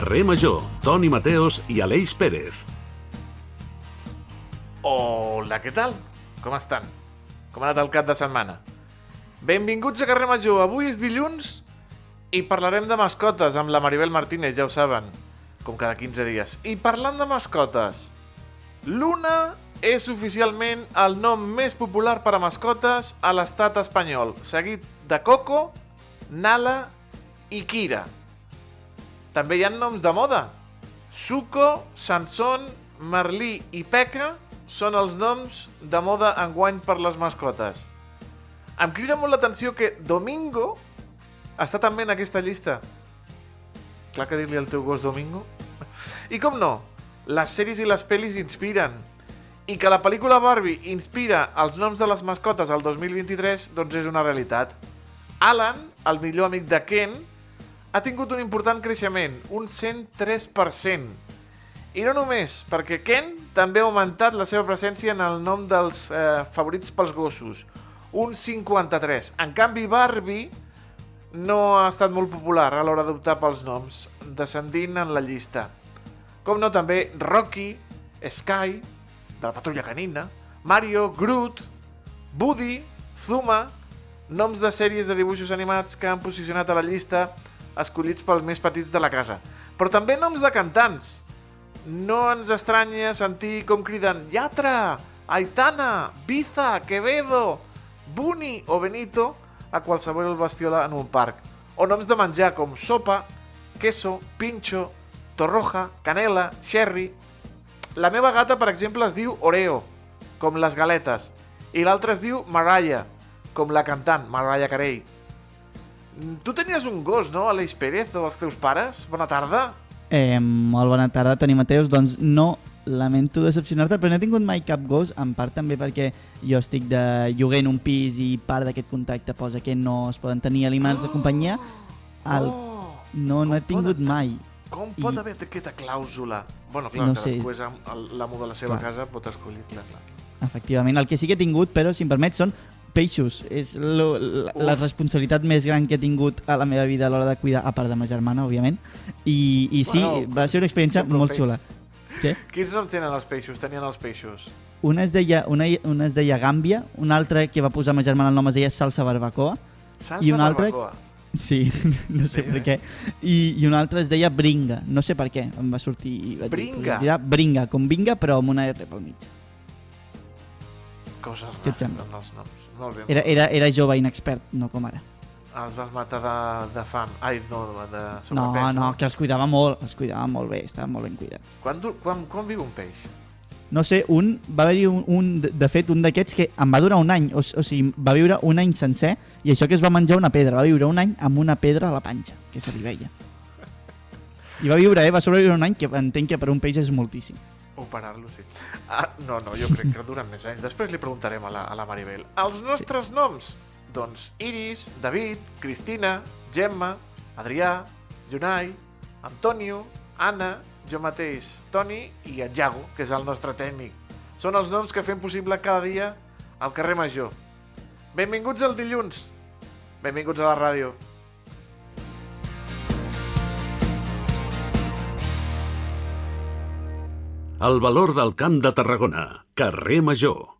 Carrer Major, Toni Mateos i Aleix Pérez. Hola, què tal? Com estan? Com ha anat el cap de setmana? Benvinguts a Carrer Major. Avui és dilluns i parlarem de mascotes amb la Maribel Martínez, ja ho saben, com cada 15 dies. I parlant de mascotes, Luna és oficialment el nom més popular per a mascotes a l'estat espanyol, seguit de Coco, Nala i Kira. També hi ha noms de moda. Suco, Sansón, Merlí i Peca són els noms de moda enguany per les mascotes. Em crida molt l'atenció que Domingo està també en aquesta llista. Clar que dir-li al teu gos Domingo. I com no, les sèries i les pel·lis inspiren. I que la pel·lícula Barbie inspira els noms de les mascotes al 2023, doncs és una realitat. Alan, el millor amic de Ken, ha tingut un important creixement, un 103%. I no només, perquè Ken també ha augmentat la seva presència en el nom dels eh, favorits pels gossos, un 53. En canvi, Barbie no ha estat molt popular a l'hora d'optar pels noms, descendint en la llista. Com no, també Rocky, Sky, de la Patrulla Canina, Mario, Groot, Woody, Zuma, noms de sèries de dibuixos animats que han posicionat a la llista escollits pels més petits de la casa. Però també noms de cantants. No ens estranya sentir com criden Yatra, Aitana, Biza, Quevedo, Buni o Benito a qualsevol bestiola en un parc. O noms de menjar com sopa, queso, pincho, torroja, canela, sherry... La meva gata, per exemple, es diu Oreo, com les galetes, i l'altra es diu Mariah, com la cantant, Mariah Carey. Tu tenies un gos, no, Aleix Pérez, o els teus pares? Bona tarda. Eh, molt bona tarda, Toni Mateus. Doncs no, lamento decepcionar-te, però no he tingut mai cap gos, en part també perquè jo estic de lloguer en un pis i part d'aquest contracte posa que no es poden tenir aliments de companyia. El... Oh! No, no he tingut poden- mai. Com I- pot haver aquesta clàusula? Bueno, clar, No no sé. cadascú és l'amo de la seva Clar. casa, pot escollir, clar, clar. Efectivament, el que sí que he tingut, però, si em permets, són peixos. És lo, la, la responsabilitat més gran que he tingut a la meva vida a l'hora de cuidar, a part de ma germana, òbviament. I, i sí, Bueno, va ser una experiència un molt peix. xula. Què? Quins noms tenen els peixos? Tenien els peixos. Una es deia, una, una es deia Gàmbia, una altra que va posar ma germana el nom es deia Salsa Barbacoa. Salsa I un altre- barbacoa. Sí, no sé Bé, per què. I, I una altra es deia Bringa, no sé per què, em va sortir... i vaig dir, Bringa? "Pues es dirà Bringa, com Vinga, però amb una R pel mig. Coses rares amb els noms. Molt bé. Era, era, era jove inexpert, no com ara. Els vas matar de, de fam. Ai, no, de No, sobrepès. no, que els cuidava molt, els cuidava molt bé, estaven molt ben cuidats. Quan, quan, quan viu un peix? No sé, un, va haver-hi un, un, de de fet, un d'aquests que em va durar un any, o, o sigui, va viure un any sencer, i això que es va menjar una pedra, va viure un any amb una pedra a la panxa, que se li veia. I va viure, eh? Va sobreviure un any, que entenc que per un peix és moltíssim. Operar-lo, sí. Ah, no, no, jo crec que duren més anys. Després li preguntarem a la, a la Maribel. Els nostres sí. noms? Doncs Iris, David, Cristina, Gemma, Adrià, Junai, Antonio, Anna, jo mateix, Toni i en Jago, que és el nostre tècnic. Són els noms que fem possible cada dia al carrer Major. Benvinguts al dilluns. Benvinguts a la ràdio. El valor del camp de Tarragona. Carrer Major.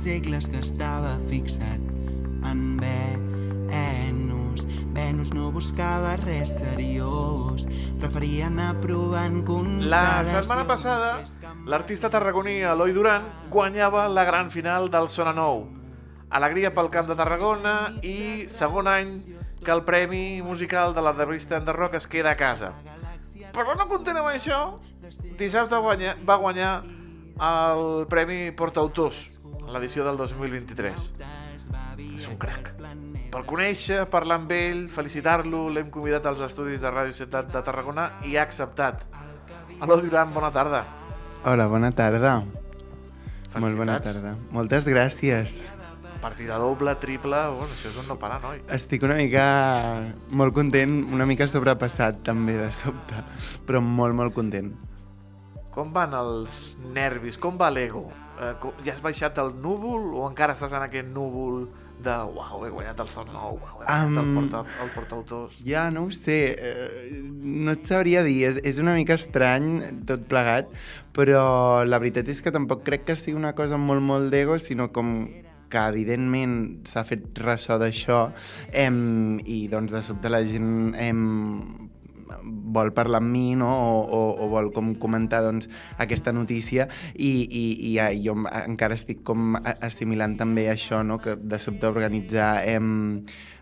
Segles que estava fixat en Venus. Venus no buscava res seriós, preferia anar provant. La setmana passada, l'artista tarragoní Eloi Duran guanyava la gran final del Sona Nou. Alegria pel Camp de Tarragona i segon any que el Premi Musical de la revista Enderroc es queda a casa. Però no content amb això, dissabte guanya, va guanyar el Premi Portautors, l'edició del 2023. És un crac. Per conèixer, parlar amb ell, felicitar-lo, l'hem convidat als estudis de Ràdio Ciutat de Tarragona i ha acceptat. Aló, Duran, bona tarda. Hola, bona tarda. Molt bona tarda. Moltes gràcies. Partida doble, triple, bueno, això és un no parar, noi. Estic una mica molt content, una mica sobrepassat també de sobte, però molt, molt content. Com van els nervis? Com va l'ego? Eh, ja has baixat del núvol o encara estàs en aquest núvol de uau, he guanyat el son nou, uau, he guanyat el, Am, porta, el portautors? Ja, no ho sé, eh, no et sabria dir, és, és una mica estrany tot plegat, però la veritat és que tampoc crec que sigui una cosa molt, molt d'ego, sinó com que evidentment s'ha fet ressò d'això em, i doncs de sobte la gent em, vol parlar amb mi no? o, o, o vol com comentar doncs, aquesta notícia i, i, i ja, jo encara estic com assimilant també això, no? que de sobte organitzar em,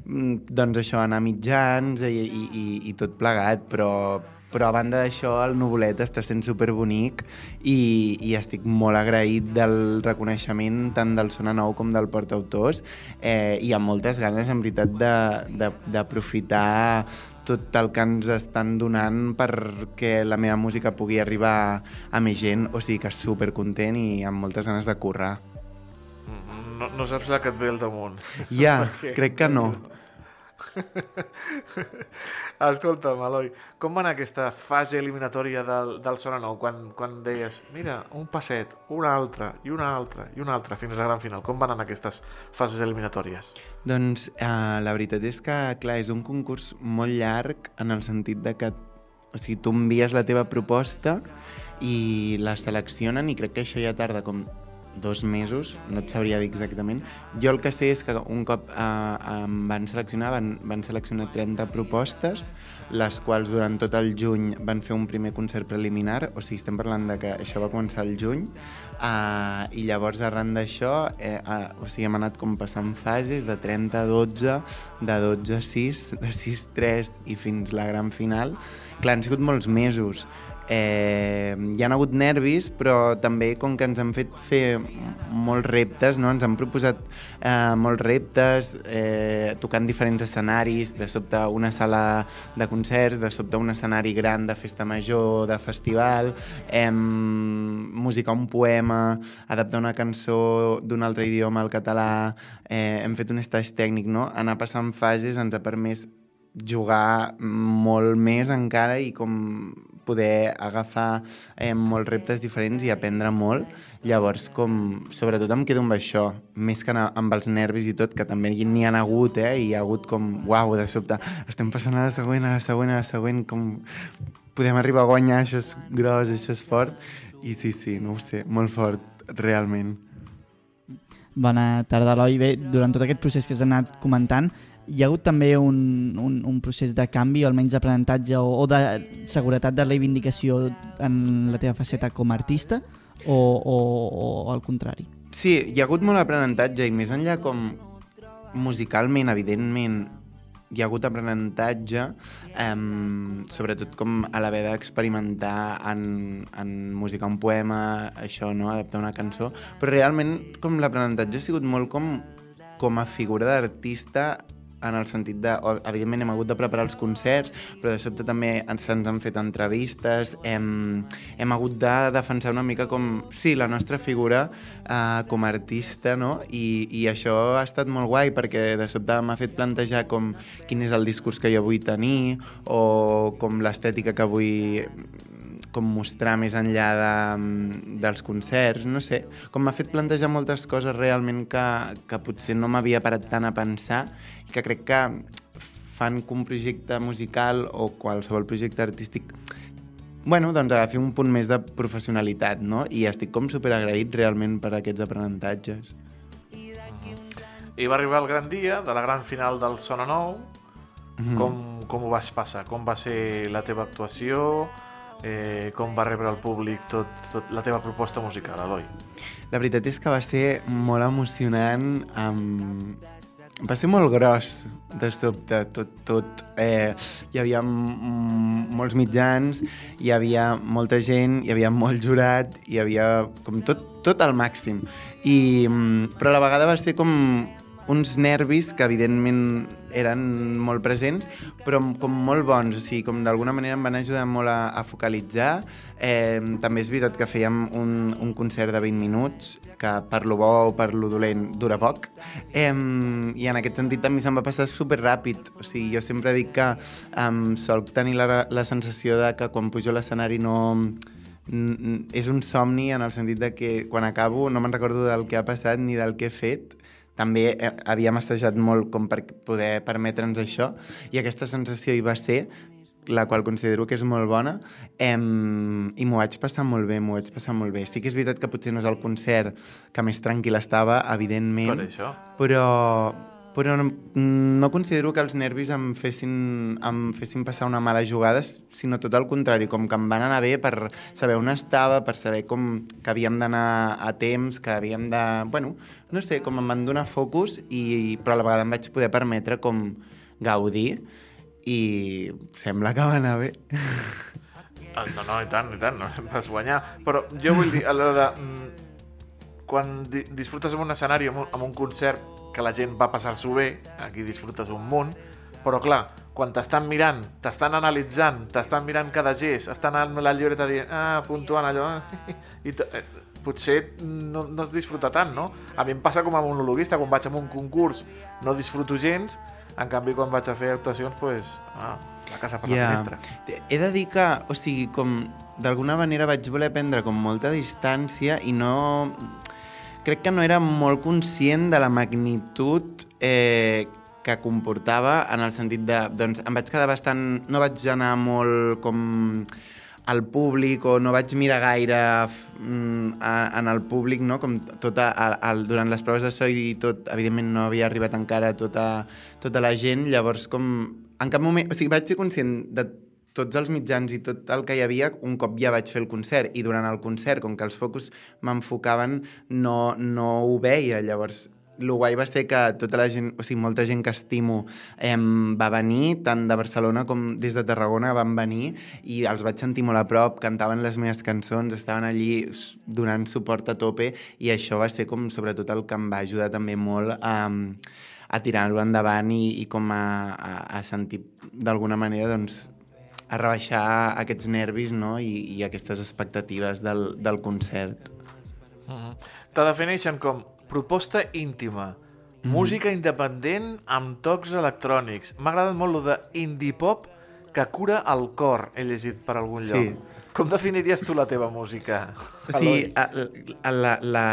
mm, doncs això, anar a mitjans i, i, i, i tot plegat, però, però a banda d'això el nuvolet està sent superbonic i, i estic molt agraït del reconeixement tant del Sona Nou com del Portautors eh, i amb moltes ganes en veritat d'aprofitar tot el que ens estan donant perquè la meva música pugui arribar a més gent, o sigui que supercontent i amb moltes ganes de currar. No, no saps la que et ve al damunt. Ja, crec que no. Escolta'm, Eloi, com va anar aquesta fase eliminatòria del, del Sona Nou? Quan, quan deies, mira, un passet, un altre, i un altre, i un altre, fins a la gran final. Com van anar aquestes fases eliminatòries? Doncs eh, la veritat és que, clar, és un concurs molt llarg en el sentit de que o sigui, tu envies la teva proposta i la seleccionen i crec que això ja tarda com dos mesos, no et sabria dir exactament. Jo el que sé és que un cop eh, em van seleccionar, van, van seleccionar 30 propostes, les quals durant tot el juny van fer un primer concert preliminar, o sigui, estem parlant de que això va començar el juny, eh, i llavors arran d'això, eh, eh, o sigui, hem anat com passant fases de 30 a 12, de 12 a 6, de 6 a 3 i fins la gran final. Clar, han sigut molts mesos, eh, hi han hagut nervis, però també com que ens han fet fer molts reptes, no? ens han proposat eh, molts reptes, eh, tocant diferents escenaris, de sobte una sala de concerts, de sobte un escenari gran de festa major, de festival, eh, musicar un poema, adaptar una cançó d'un altre idioma al català, eh, hem fet un estatge tècnic, no? anar passant fases ens ha permès jugar molt més encara i com poder agafar eh, molts reptes diferents i aprendre molt. Llavors, com, sobretot em quedo amb això, més que amb els nervis i tot, que també n'hi ha hagut, eh? I hi ha hagut com, uau, de sobte, estem passant a la següent, a la següent, a la següent, com podem arribar a guanyar, això és gros, això és fort. I sí, sí, no ho sé, molt fort, realment. Bona tarda, Eloi. Bé, durant tot aquest procés que has anat comentant, hi ha hagut també un, un, un procés de canvi, o almenys d'aprenentatge o, o de seguretat de reivindicació en la teva faceta com a artista, o, o, o al contrari? Sí, hi ha hagut molt aprenentatge i més enllà com musicalment, evidentment, hi ha hagut aprenentatge, eh, sobretot com a l'haver d'experimentar en, en musicar un poema, això, no? adaptar una cançó, però realment com l'aprenentatge ha sigut molt com, com a figura d'artista en el sentit de, evidentment hem hagut de preparar els concerts, però de sobte també ens, se'ns han fet entrevistes, hem, hem hagut de defensar una mica com, sí, la nostra figura eh, com a artista, no? I, I això ha estat molt guai perquè de sobte m'ha fet plantejar com quin és el discurs que jo vull tenir o com l'estètica que vull com mostrar més enllà de, dels concerts, no sé, com m'ha fet plantejar moltes coses realment que, que potser no m'havia parat tant a pensar i que crec que fan que un projecte musical o qualsevol projecte artístic bueno, doncs agafi un punt més de professionalitat, no? I estic com superagraït realment per aquests aprenentatges. I va arribar el gran dia de la gran final del Sona Nou. Mhm. Com, com ho vas passar? Com va ser la teva actuació? Eh, com va rebre el públic tot, tot la teva proposta musical, Eloi? La veritat és que va ser molt emocionant, um, va ser molt gros, de sobte, tot. tot. Eh, hi havia molts mitjans, hi havia molta gent, hi havia molt jurat, hi havia com tot, tot al màxim. I, mm, però a la vegada va ser com uns nervis que evidentment eren molt presents, però com molt bons, o sigui, com d'alguna manera em van ajudar molt a, a focalitzar. Eh, també és veritat que fèiem un, un concert de 20 minuts, que per lo bo o per lo dolent dura poc, eh, i en aquest sentit també se'm va passar super ràpid. O sigui, jo sempre dic que um, solc tenir la, la sensació de que quan pujo a l'escenari no és un somni en el sentit de que quan acabo no me'n recordo del que ha passat ni del que he fet també eh, havíem assajat molt com per poder permetre'ns això i aquesta sensació hi va ser la qual considero que és molt bona em, i m'ho vaig passar molt bé, m'ho vaig passar molt bé. Sí que és veritat que potser no és el concert que més tranquil estava, evidentment, Per això. però, però no, no considero que els nervis em fessin, em fessin passar una mala jugada, sinó tot el contrari, com que em van anar bé per saber on estava, per saber com que havíem d'anar a temps, que havíem de... Bueno, no sé, com em van donar focus, i, però a la vegada em vaig poder permetre com gaudir i sembla que va anar bé. Ah, No, no, i tant, i tant, no vas guanyar. Però jo vull dir, a l'hora de... mm, Quan di disfrutes en un escenari, en un, un concert, que la gent va passar-s'ho bé, aquí disfrutes un munt, però clar, quan t'estan mirant, t'estan analitzant, t'estan mirant cada gest, estan amb la llibreta dient, ah, puntuant allò, i t- eh, potser no, no es disfruta tant, no? A mi em passa com a monologuista, quan vaig a un concurs no disfruto gens, en canvi quan vaig a fer actuacions, pues, ah, la casa per la Ja. finestra. He de dir que, o sigui, com d'alguna manera vaig voler prendre com molta distància i no... Crec que no era molt conscient de la magnitud eh, que comportava en el sentit de... Doncs em vaig quedar bastant... No vaig anar molt com al públic o no vaig mirar gaire mm, a, en el públic, no? com tota, a, a, durant les proves de so i tot, evidentment no havia arribat encara tota, tota la gent, llavors com en cap moment, o sigui, vaig ser conscient de tots els mitjans i tot el que hi havia un cop ja vaig fer el concert. I durant el concert, com que els focus m'enfocaven, no, no ho veia, llavors el guai va ser que tota la gent, o sigui, molta gent que estimo em, va venir, tant de Barcelona com des de Tarragona van venir i els vaig sentir molt a prop, cantaven les meves cançons, estaven allí donant suport a tope i això va ser com sobretot el que em va ajudar també molt a, a tirar-ho endavant i, i com a, a, a sentir d'alguna manera doncs, a rebaixar aquests nervis no? I, i aquestes expectatives del, del concert. Mhm. Te defineixen com proposta íntima, música independent amb tocs electrònics. M'ha agradat molt lo de indie pop que cura el cor, he llegit per algun Sí. lloc. Com definiries tu la teva música? O sigui, a, a, la, la,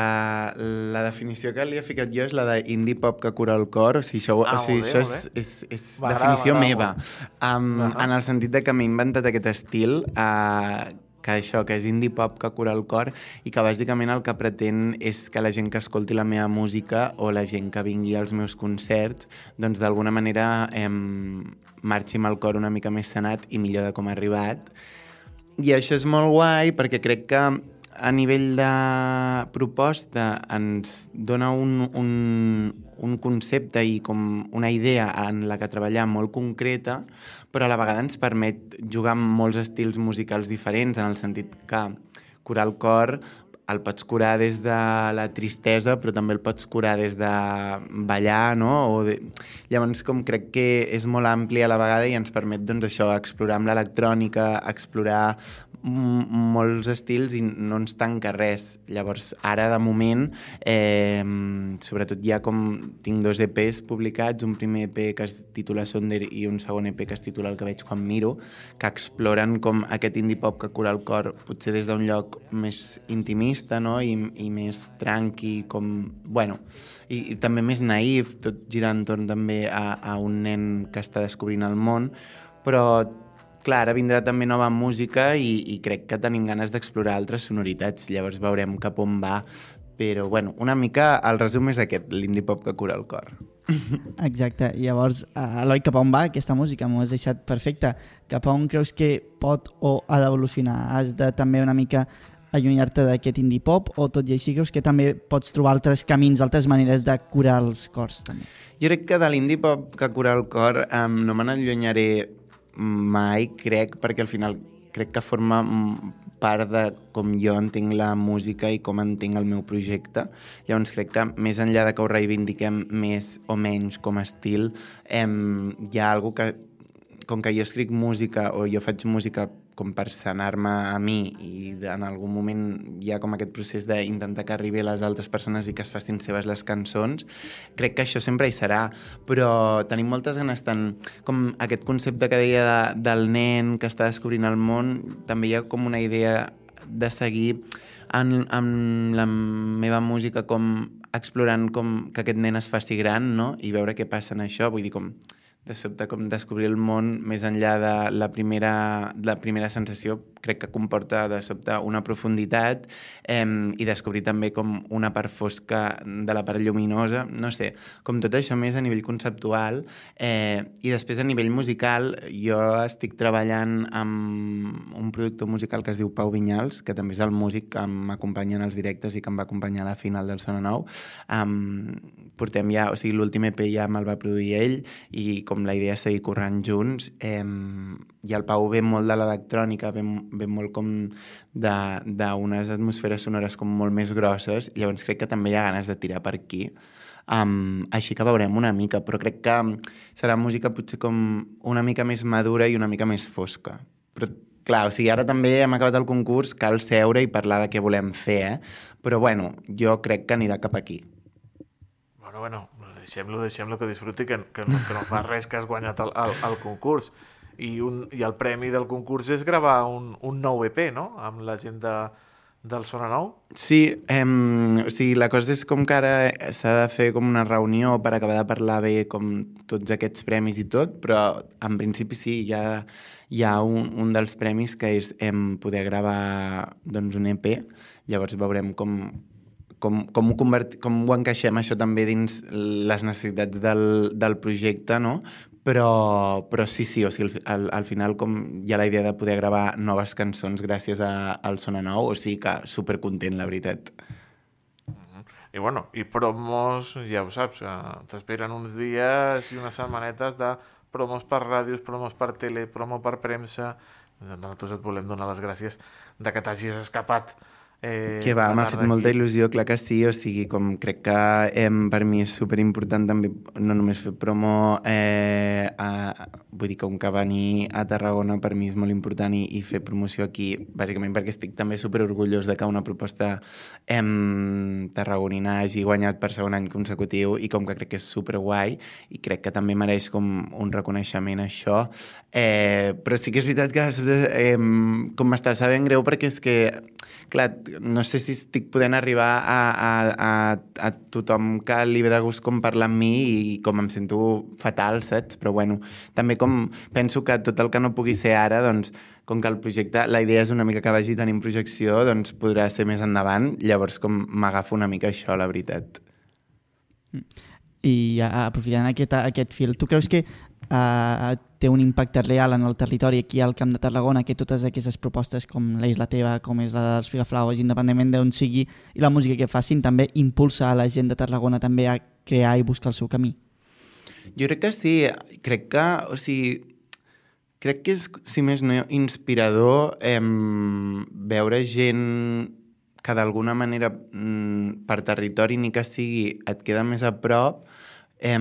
la definició que li he ficat jo és la d'indie pop que cura el cor, o sigui, això, Ah, o sigui, bé, això és, és, és definició meva. Um, Ahà. en el sentit de que m'he inventat aquest estil uh, que això, que és indie pop que cura el cor i que bàsicament el que pretén és que la gent que escolti la meva música o la gent que vingui als meus concerts doncs d'alguna manera em, marxi amb el cor una mica més sanat i millor de com ha arribat i això és molt guai perquè crec que a nivell de proposta ens dona un, un, un concepte i com una idea en la que treballar molt concreta, però a la vegada ens permet jugar amb molts estils musicals diferents, en el sentit que curar el cor el pots curar des de la tristesa, però també el pots curar des de ballar, no? O de... Llavors, com crec que és molt ampli a la vegada i ens permet, doncs, això, explorar amb l'electrònica, explorar molts estils i no ens tanca res. Llavors, ara, de moment, eh, sobretot ja com tinc dos EPs publicats, un primer EP que es titula Sonder i un segon EP que es titula El que veig quan miro, que exploren com aquest indie pop que cura el cor, potser des d'un lloc més intimista, no? I, i més tranqui, com... Bueno, i, i també més naïf, tot girant entorn també a, a un nen que està descobrint el món, però clar, ara vindrà també nova música i, i crec que tenim ganes d'explorar altres sonoritats, llavors veurem cap on va, però bueno, una mica el resum és aquest, l'indie pop que cura el cor. Exacte. I llavors, eh, Eloi, cap on va aquesta música? M'ho has deixat perfecte. Cap on creus que pot o ha d'evolucionar? Has de també una mica allunyar-te d'aquest indie pop o tot i així creus que també pots trobar altres camins, altres maneres de curar els cors també? Jo crec que de l'indie pop que cura el cor um, no me n'allunyaré mai, crec, perquè al final crec que forma mm, part de com jo entenc la música i com entenc el meu projecte. Llavors crec que més enllà de que ho reivindiquem més o menys com a estil, em, hi ha alguna que com que jo escric música o jo faig música com per sanar-me a mi i en algun moment hi ha com aquest procés d'intentar que arribi a les altres persones i que es facin seves les cançons, crec que això sempre hi serà, però tenim moltes ganes tant com aquest concepte que deia de, del nen que està descobrint el món, també hi ha com una idea de seguir en, en la meva música com explorant com que aquest nen es faci gran, no? I veure què passa en això, vull dir, com de sobte com descobrir el món més enllà de la primera, la primera sensació crec que comporta de sobte una profunditat eh, i descobrir també com una part fosca de la part lluminosa, no sé, com tot això més a nivell conceptual eh, i després a nivell musical jo estic treballant amb un productor musical que es diu Pau Vinyals, que també és el músic que m'acompanya en els directes i que em va acompanyar a la final del Sona Nou. Um, portem ja, o sigui, l'últim EP ja me'l va produir ell i com la idea és seguir corrent junts eh, i el Pau ve molt de l'electrònica, ve, ve molt com d'unes atmosferes sonores com molt més grosses, llavors crec que també hi ha ganes de tirar per aquí. Um, així que veurem una mica, però crec que serà música potser com una mica més madura i una mica més fosca. Però clar, o sigui, ara també hem acabat el concurs, cal seure i parlar de què volem fer, eh? Però bueno, jo crec que anirà cap aquí. Bueno, bueno, deixem-lo, deixem-lo que disfruti, que, que, no, que no fa res que has guanyat el, el, el concurs. I, un, I el premi del concurs és gravar un, un nou EP, no?, amb la gent de, del Sona Nou? Sí, em, o sigui, la cosa és com que ara s'ha de fer com una reunió per acabar de parlar bé com tots aquests premis i tot, però en principi sí, hi ha, hi ha un, un dels premis que és em, poder gravar doncs, un EP, llavors veurem com, com, com, ho convert, com ho encaixem això també dins les necessitats del, del projecte, no? Però, però sí, sí, o sigui, al, al final com hi ha la idea de poder gravar noves cançons gràcies a, al Sona Nou, o sigui que supercontent, la veritat. I bueno, i promos, ja ho saps, t'esperen uns dies i unes setmanetes de promos per ràdios, promos per tele, promo per premsa. Nosaltres et volem donar les gràcies de que t'hagis escapat Eh, que va, m'ha fet molta il·lusió, clar que sí, o sigui, com crec que eh, per mi és superimportant també no només fer promo, eh, a, vull dir que un que venir a Tarragona per mi és molt important i, i fer promoció aquí, bàsicament perquè estic també superorgullós de que una proposta eh, tarragonina hagi guanyat per segon any consecutiu i com que crec que és superguai i crec que també mereix com un reconeixement això, eh, però sí que és veritat que eh, com m'està sabent greu perquè és que, clar, no sé si estic podent arribar a, a, a, a tothom que li ve de gust com parlar amb mi i com em sento fatal, saps? Però bueno, també com penso que tot el que no pugui ser ara, doncs, com que el projecte, la idea és una mica que vagi tenint projecció, doncs podrà ser més endavant, llavors com m'agafo una mica això, la veritat. I aprofitant aquest, aquest fil, tu creus que uh, té un impacte real en el territori aquí al Camp de Tarragona, que totes aquestes propostes com la Isla Teva, com és la dels Figaflaues, independentment d'on sigui, i la música que facin, també impulsa a la gent de Tarragona també a crear i buscar el seu camí? Jo crec que sí. Crec que, o sigui, crec que és, si més no, inspirador eh, veure gent que d'alguna manera mm, per territori ni que sigui et queda més a prop eh,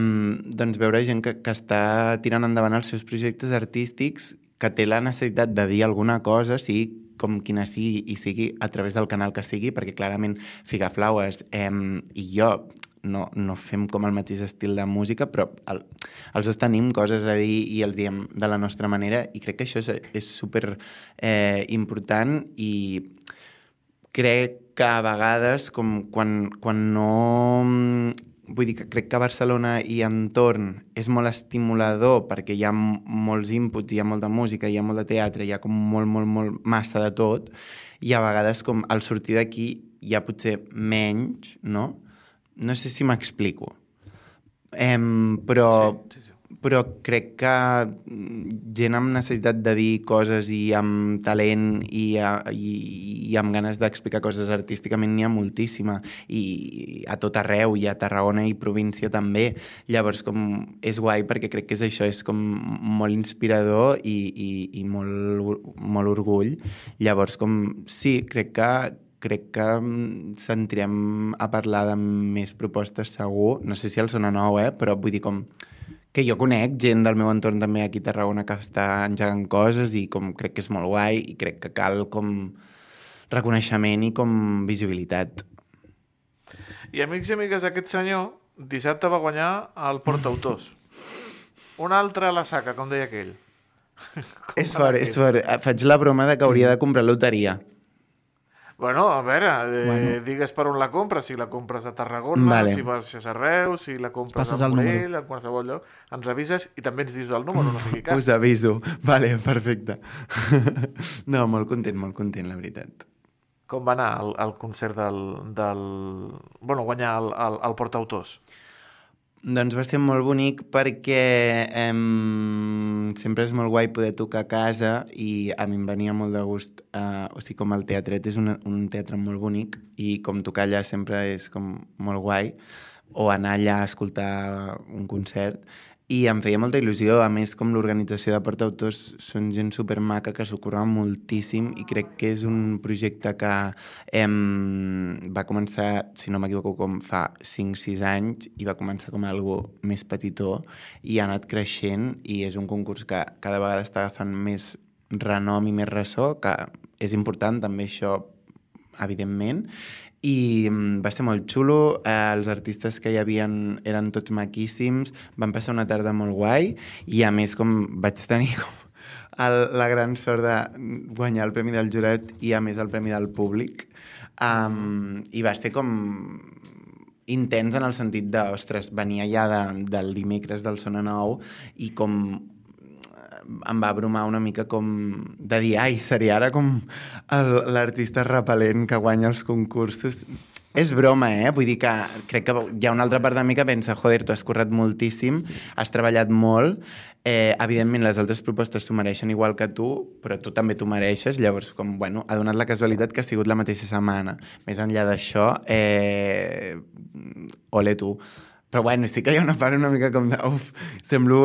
doncs veure gent que, que està tirant endavant els seus projectes artístics, que té la necessitat de dir alguna cosa, sigui com quina sigui i sigui a través del canal que sigui, perquè clarament Figaflaues eh, i jo no, no fem com el mateix estil de música, però el, els dos tenim coses a dir i els diem de la nostra manera i crec que això és, és super eh, important i crec que a vegades com quan, quan no vull dir que crec que Barcelona i entorn és molt estimulador perquè hi ha molts inputs, hi ha molta música, hi ha molt de teatre, hi ha com molt, molt, molt massa de tot, i a vegades com al sortir d'aquí hi ha potser menys, no? No sé si m'explico. Em, però, sí, sí, sí. Però crec que mm, gent amb necessitat de dir coses i amb talent i, a, i, i amb ganes d'explicar coses artísticament n'hi ha moltíssima. I a tot arreu i a Tarragona i província també. Llavors com és guai perquè crec que és això és com molt inspirador i, i, i molt, molt orgull. Llavors com sí, crec que crec que mm, sentirem a parlar de més propostes segur, no sé si el sona nou, eh? però vull dir com que jo conec gent del meu entorn també aquí a Tarragona que està engegant coses i com crec que és molt guai i crec que cal com reconeixement i com visibilitat. I amics i amigues, aquest senyor dissabte va guanyar el portautors. Un altre a la saca, com deia aquell. Com És fort, és fort. Faig la broma de que hauria de comprar loteria. Bueno, a veure, eh, Bueno. digues per on la compres, si la compres a Tarragona, Vale. si vas a Reus, si la compres a el Morell, a qualsevol lloc, ens avises i també ens dius el número, no sigui cas. Us aviso. Vale, perfecte. no, molt content, molt content, la veritat. Com va anar el, el concert del, del... Bueno, guanyar el, el, el portautors? Doncs va ser molt bonic perquè em, sempre és molt guai poder tocar a casa i a mi em venia molt de gust, eh, o sigui, com el teatret és un, un teatre molt bonic i com tocar allà sempre és com molt guai, o anar allà a escoltar un concert i em feia molta il·lusió, a més com l'organització de portautors són gent supermaca que s'ho curra moltíssim i crec que és un projecte que em, va començar, si no m'equivoco, com fa 5-6 anys i va començar com algo més petitó i ha anat creixent i és un concurs que cada vegada està agafant més renom i més ressò, que és important també això evidentment, i mm, va ser molt xulo, eh, els artistes que hi havien eren tots maquíssims, van passar una tarda molt guai i a més com vaig tenir com el, la gran sort de guanyar el Premi del Jurat i a més el Premi del Públic. Um, i va ser com intens en el sentit de, ostres, venia ja de, del dimecres del Sona Nou i com em va abrumar una mica com de dir, ai, seria ara com l'artista repel·lent que guanya els concursos. És broma, eh? Vull dir que crec que hi ha una altra part de mi que pensa, joder, tu has currat moltíssim, sí. has treballat molt, eh, evidentment les altres propostes t'ho mereixen igual que tu, però tu també t'ho mereixes, llavors, com, bueno, ha donat la casualitat que ha sigut la mateixa setmana. Més enllà d'això, eh, ole tu. Però bueno, sí que hi ha una part una mica com de... Uf, semblo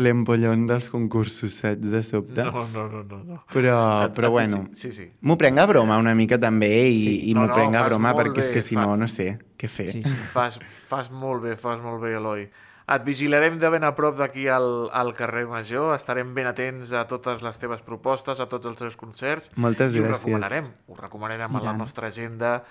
l'empollon dels concursos, saps, de sobte. No, no, no, no. no. Però, Et- però et- bueno, Sí, sí. m'ho prenc a broma una mica també i, Sí. i No, m'ho no, prenc a broma perquè és bé, que si fa- no, no sé què fer. Sí, sí. Fas, fas molt bé, fas molt bé, Eloi. Et vigilarem de ben a prop d'aquí al, al carrer Major, estarem ben atents a totes les teves propostes, a tots els teus concerts. Moltes i ho gràcies. recomanarem, ho recomanarem a I la nostra agenda.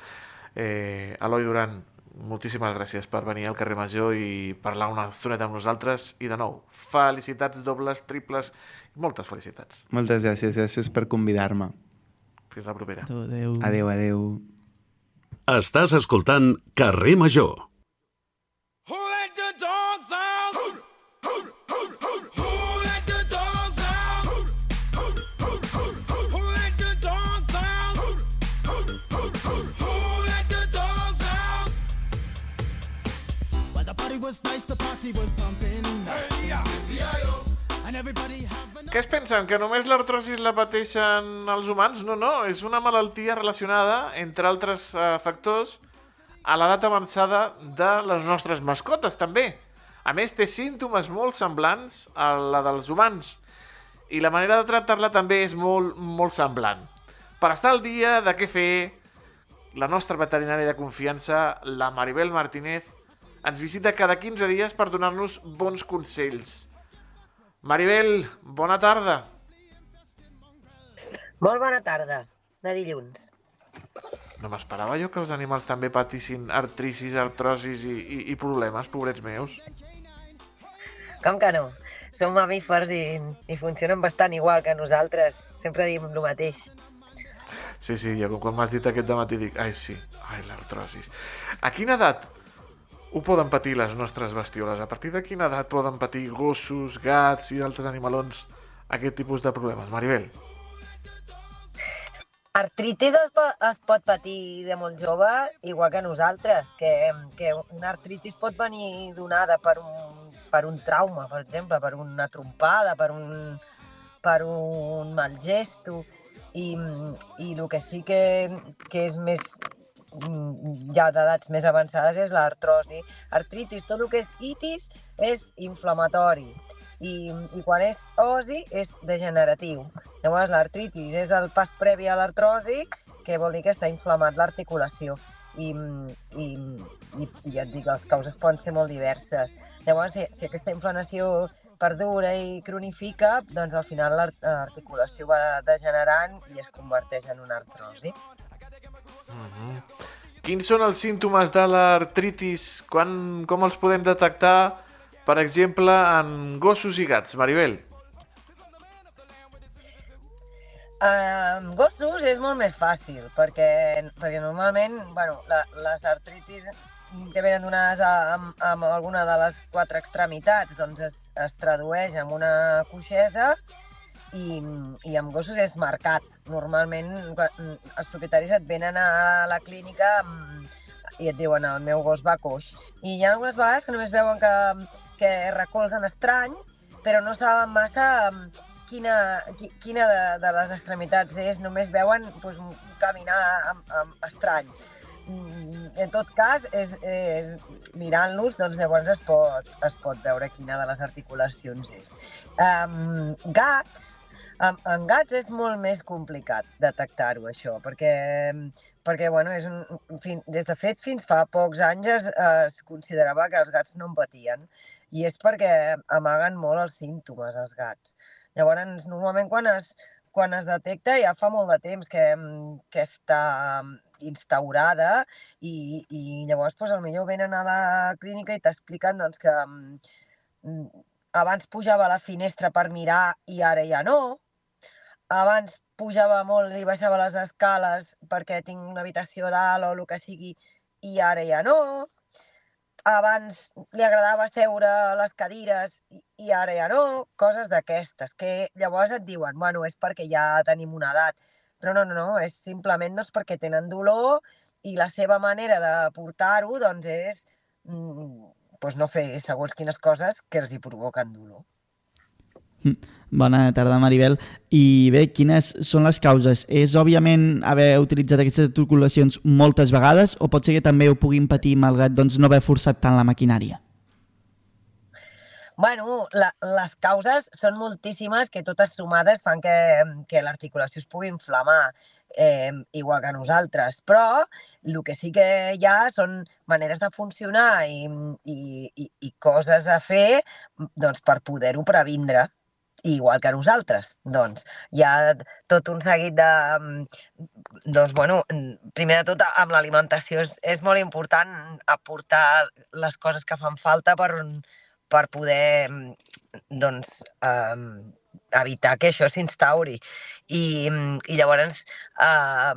Eh, Eloi Duran, moltíssimes gràcies per venir al carrer Major i parlar una estoneta amb nosaltres. I de nou, felicitats dobles, triples, moltes felicitats. Moltes gràcies, gràcies per convidar-me. Fins la propera. Adéu. Adeu, adeu. Estàs escoltant Carrer Major. Was nice, the party was pumping. Hey, yeah, Què es pensen? Que només l'artrosis la pateixen els humans? No, no, és una malaltia relacionada, entre altres eh, factors, a l'edat avançada de les nostres mascotes, també. A més, té símptomes molt semblants a la dels humans. I la manera de tractar-la també és molt, molt semblant. Per estar al dia de què fer, la nostra veterinària de confiança, la Maribel Martínez, ens visita cada 15 dies per donar-nos bons consells. Maribel, bona tarda. Molt bona tarda, de dilluns. No m'esperava jo que els animals també patissin artricis, artrosis i, i, i problemes, pobrets meus. Com que no? Som mamífers i, i funcionen bastant igual que nosaltres. Sempre diem el mateix. Sí, sí, jo quan m'has dit aquest dematí dic, ai sí, ai l'artrosis. A quina edat ho poden patir les nostres bestioles? A partir de quina edat poden patir gossos, gats i altres animalons aquest tipus de problemes? Maribel? artritis es, po es pot patir de molt jove, igual que nosaltres, que, que una artritis pot venir donada per un, per un trauma, per exemple, per una trompada, per un, per un mal gesto. I, i el que sí que, que és més ja d'edats més avançades és l'artrosi. Artritis, tot el que és itis és inflamatori i, i quan és osi és degeneratiu. Llavors l'artritis és el pas previ a l'artrosi, que vol dir que s'ha inflamat l'articulació. I, i, i, i ja et dic, les causes poden ser molt diverses. Llavors, si, si aquesta inflamació perdura i cronifica, doncs al final l'art- l'articulació va degenerant i es converteix en una artrosi. Quins són els símptomes de l'artritis? Com els podem detectar, per exemple, en gossos i gats? Maribel? Amb gossos és molt més fàcil, perquè, perquè normalment bueno, la, les artritis que venen donades a, amb, amb alguna de les quatre extremitats doncs es, es tradueix en una coixesa i, i amb gossos és marcat. Normalment quan els propietaris et venen a la clínica amb, i et diuen el meu gos va coix. I hi ha algunes vegades que només veuen que, que recolzen estrany, però no saben massa quina, qui- quina de, de les extremitats és, només veuen doncs, caminar amb, amb estrany. Mm, En tot cas, és, és mirant-los, doncs llavors es pot, es pot veure quina de les articulacions és. Um, gats, en, en gats és molt més complicat detectar-ho, això, perquè, perquè bueno, és un, fin, des de fet, fins fa pocs anys es, es considerava que els gats no en patien, i és perquè amaguen molt els símptomes, els gats. Llavors, normalment quan es, quan es detecta ja fa molt de temps que, mm, que està mm, instaurada i, i llavors doncs, potser venen a la clínica i t'expliquen doncs, que mm, abans pujava a la finestra per mirar i ara ja no. Abans pujava molt i baixava les escales perquè tinc una habitació dalt o el que sigui i ara ja no. Abans li agradava seure a les cadires i, ara ja no. Coses d'aquestes, que llavors et diuen, bueno, és perquè ja tenim una edat. Però no, no, no, és simplement doncs, perquè tenen dolor i la seva manera de portar-ho doncs, és mm, doncs no fer segons quines coses que els hi provoquen dolor. Bona tarda, Maribel. I bé, quines són les causes? És, òbviament, haver utilitzat aquestes articulacions moltes vegades o pot ser que també ho puguin patir malgrat doncs, no haver forçat tant la maquinària? Bueno, la, les causes són moltíssimes que totes sumades fan que, que l'articulació es pugui inflamar, eh, igual que nosaltres. Però el que sí que hi ha són maneres de funcionar i, i, i, i coses a fer doncs, per poder-ho previndre igual que nosaltres. Doncs hi ha tot un seguit de... Doncs, bueno, primer de tot, amb l'alimentació és, és molt important aportar les coses que fan falta per, per poder doncs, eh, evitar que això s'instauri. I, I llavors eh,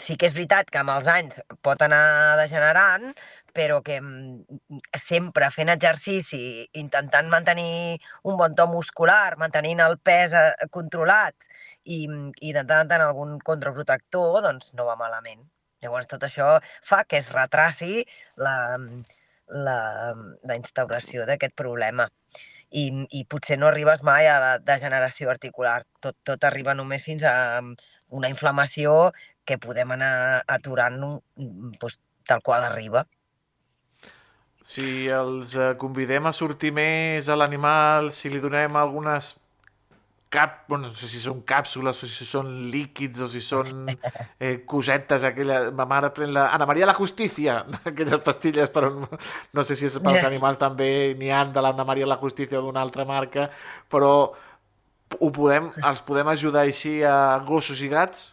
sí que és veritat que amb els anys pot anar degenerant, però que mm, sempre fent exercici, intentant mantenir un bon to muscular, mantenint el pes eh, controlat i, i de tant en algun contraprotector, doncs no va malament. Llavors tot això fa que es retraci la, la, la instauració d'aquest problema. I, I potser no arribes mai a la degeneració articular. Tot, tot arriba només fins a una inflamació que podem anar aturant doncs, tal qual arriba. Si els eh, convidem a sortir més a l'animal, si li donem algunes cap, bueno, no sé si són càpsules o si són líquids o si són eh, cosetes, aquella... Ma mare pren la... Ana Maria la Justícia, aquelles pastilles, però no, no sé si és pels animals també n'hi han de l'Anna Maria la Justícia o d'una altra marca, però ho podem, els podem ajudar així a gossos i gats?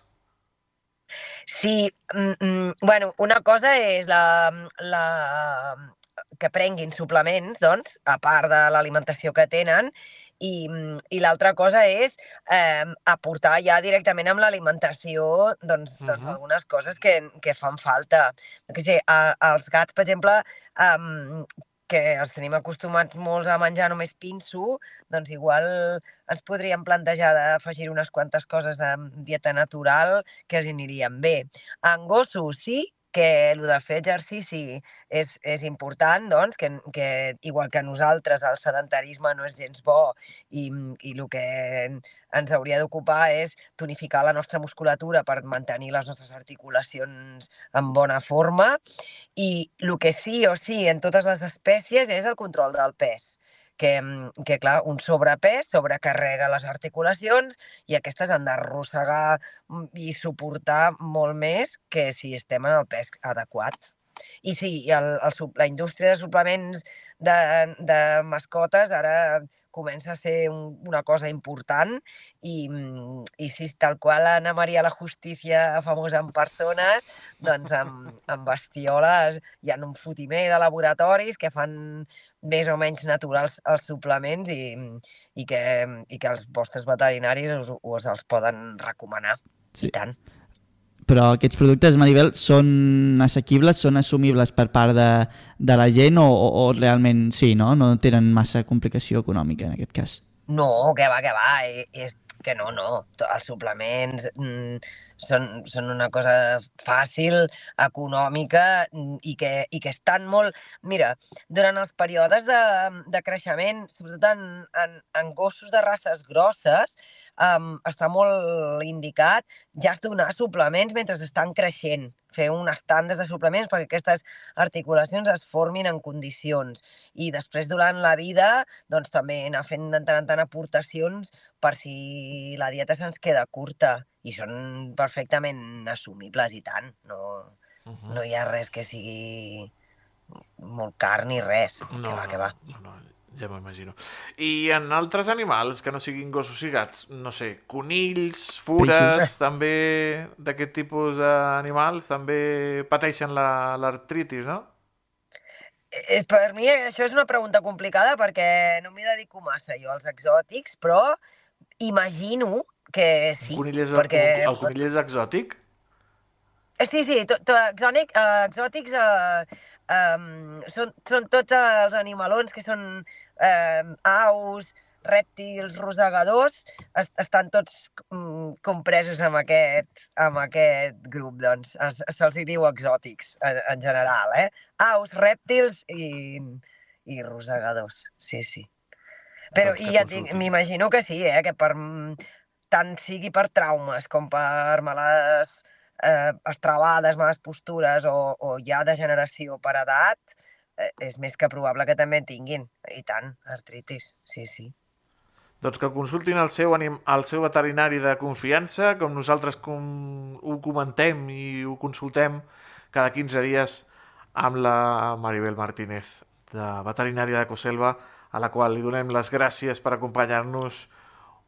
Sí, mm, mm, bueno, una cosa és la, la, que prenguin suplements, doncs, a part de l'alimentació que tenen, i, i l'altra cosa és eh, aportar ja directament amb l'alimentació doncs, doncs, Mhm. algunes coses que, que fan falta. Què sé, a, als gats, per exemple, um, que els tenim acostumats molts a menjar només pinso, doncs igual ens podríem plantejar d'afegir unes quantes coses de dieta natural que els anirien bé. En gossos, sí, que el de fer exercici és, és important, doncs, que, que igual que nosaltres el sedentarisme no és gens bo i, i el que ens hauria d'ocupar és tonificar la nostra musculatura per mantenir les nostres articulacions en bona forma i el que sí o sí en totes les espècies és el control del pes que, mm, que clar, un sobrepès sobrecarrega les articulacions i aquestes han d'arrossegar mm, i suportar molt més que si estem en el pes adequat. I sí, el, el, la indústria de suplements de, de mascotes ara comença a ser un, una cosa important i, mm, i sí, tal qual Anna Maria la Justícia, famosa en persones, doncs amb, amb bestioles hi ha un fotimer de laboratoris que fan més o menys naturals els suplements i, i, que, i que els vostres veterinaris us, us els poden recomanar. Sí. I tant. Però aquests productes, Maribel, són assequibles, són assumibles per part de, de la gent o, o, o realment sí, no? No tenen massa complicació econòmica en aquest cas? No, que va, que va, eh, és que no, no. Els suplements mm, són, són una cosa fàcil, econòmica mm, i que, i que estan molt... Mira, durant els períodes de, de creixement, sobretot en, en, en gossos de races grosses, um, està molt indicat ja es donar suplements mentre estan creixent, fer unes tandes de suplements perquè aquestes articulacions es formin en condicions. I després, durant la vida, doncs també anar fent de tant en tant aportacions per si la dieta se'ns queda curta. I són perfectament assumibles i tant. No, Uh -huh. no hi ha res que sigui molt car ni res. que va, que va. No, no, ja m'ho imagino. I en altres animals que no siguin gossos i gats, no sé, conills, fures, Peixos. també d'aquest tipus d'animals, també pateixen la- l'artritis, no? Eh, Per mi això és una pregunta complicada perquè no m'hi dedico massa jo als exòtics, però imagino que sí. el, conill és, perquè... el conill és exòtic? Eh, Sí, sí, to, to, exònic, eh, exòtics eh, um, són, són tots els animalons que són eh, aus, rèptils, rosegadors, es, estan tots mm, compresos amb aquest, amb aquest grup, doncs. Se'ls hi diu exòtics, en, en general, eh? Aus, rèptils i, i rosegadors, sí, sí. Però, Doncs i ja m'imagino que sí, eh? Que per, mm, tant sigui per traumes com per males eh, estrabades, males postures o, o ja degeneració per edat, és més que probable que també tinguin. I tant, artritis, sí, sí. Doncs que consultin el seu, anim, el seu veterinari de confiança, com nosaltres com ho comentem i ho consultem cada 15 dies amb la Maribel Martínez, de veterinària de Coselva, a la qual li donem les gràcies per acompanyar-nos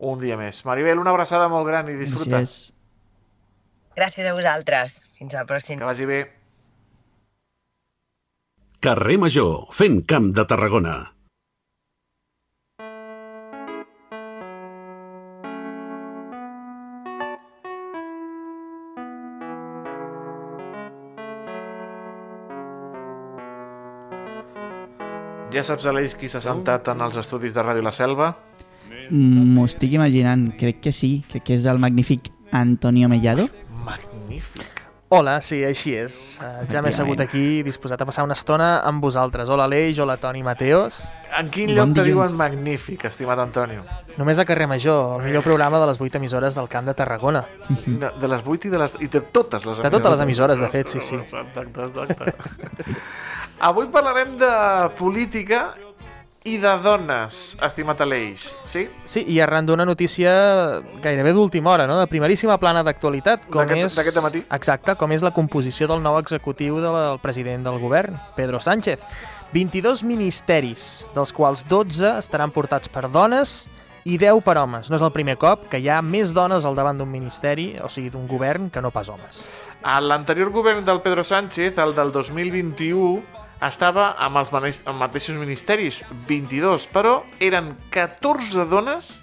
un dia més. Maribel, una abraçada molt gran i disfruta. Gràcies. Gràcies a vosaltres. Fins al pròxim. Que vagi bé. Carrer Major, fent camp de Tarragona. Ja saps, Aleix, qui s'ha sentat en els estudis de Ràdio La Selva? M'ho estic imaginant, crec que sí, crec que és el magnífic Antonio Mellado. Magnífic. Hola, sí, així és. Uh, ja m'he assegut aquí, disposat a passar una estona amb vosaltres. Hola, Aleix, hola, Toni Mateos. En quin Bon lloc te dilluns. diuen magnífic, estimat Antonio? Només a Carrer Major, el millor programa de les 8 emissores del Camp de Tarragona. De, de les 8 i de, les, i de totes les De totes les emissores, de fet, sí, sí. Exacte, exacte. Avui parlarem de política i de dones, estimat Aleix, sí? Sí, i arran d'una notícia gairebé d'última hora, no? de primeríssima plana d'actualitat, com D'aquest- és... d'aquest dematí. Exacte, com és la composició del nou executiu del president del govern, Pedro Sánchez. 22 ministeris, dels quals 12 estaran portats per dones i 10 per homes. No és el primer cop que hi ha més dones al davant d'un ministeri, o sigui, d'un govern, que no pas homes. A l'anterior govern del Pedro Sánchez, el del 2021, estava amb els mateixos ministeris, 22, però eren 14 dones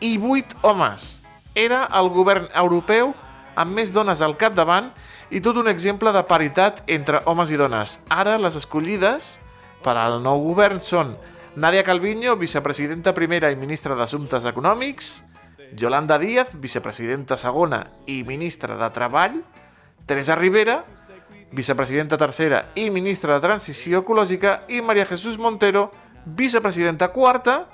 i 8 homes. Era el govern europeu amb més dones al capdavant i tot un exemple de paritat entre homes i dones. Ara les escollides per al nou govern són Nadia Calviño, vicepresidenta primera i ministra d'Assumptes Econòmics, Yolanda Díaz, vicepresidenta segona i ministra de Treball, Teresa Rivera, vicepresidenta tercera i ministra de Transició Ecològica, i Maria Jesús Montero, vicepresidenta quarta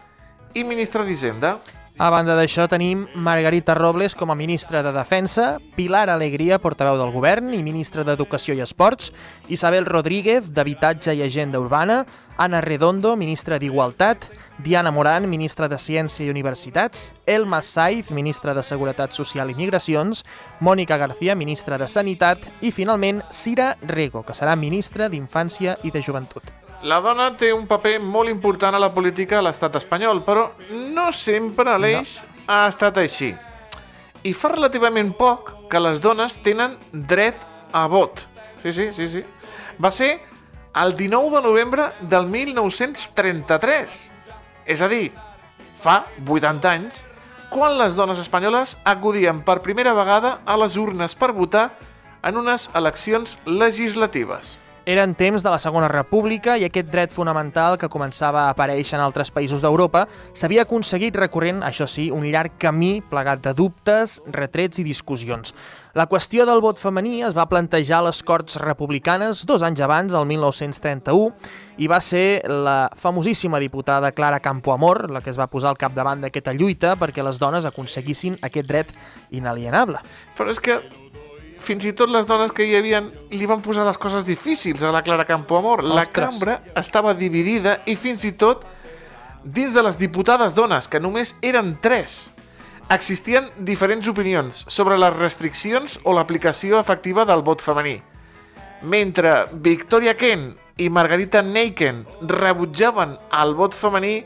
i ministra d'Hisenda. A banda d'això tenim Margarita Robles com a ministra de Defensa, Pilar Alegria, portaveu del govern i ministra d'Educació i Esports, Isabel Rodríguez, d'Habitatge i Agenda Urbana, Ana Redondo, ministra d'Igualtat, Diana Moran, ministra de Ciència i Universitats, Elma Saiz, ministra de Seguretat Social i Migracions, Mònica García, ministra de Sanitat i, finalment, Cira Rego, que serà ministra d'Infància i de Joventut. La dona té un paper molt important a la política a l'estat espanyol, però no sempre l'eix no. ha estat així. I fa relativament poc que les dones tenen dret a vot. Sí, sí, sí, sí. Va ser el 19 de novembre del 1933. És a dir, fa 80 anys, quan les dones espanyoles acudien per primera vegada a les urnes per votar en unes eleccions legislatives. Eren temps de la Segona República i aquest dret fonamental que començava a aparèixer en altres països d'Europa s'havia aconseguit recorrent, això sí, un llarg camí plegat de dubtes, retrets i discussions. La qüestió del vot femení es va plantejar a les Corts Republicanes dos anys abans, el 1931, i va ser la famosíssima diputada Clara Campoamor la que es va posar al capdavant d'aquesta lluita perquè les dones aconseguissin aquest dret inalienable. Però és que fins i tot les dones que hi havien li van posar les coses difícils a la Clara Campoamor. La Ostres. cambra estava dividida i fins i tot dins de les diputades dones, que només eren tres, existien diferents opinions sobre les restriccions o l'aplicació efectiva del vot femení. Mentre Victoria Kent i Margarita Neiken rebutjaven el vot femení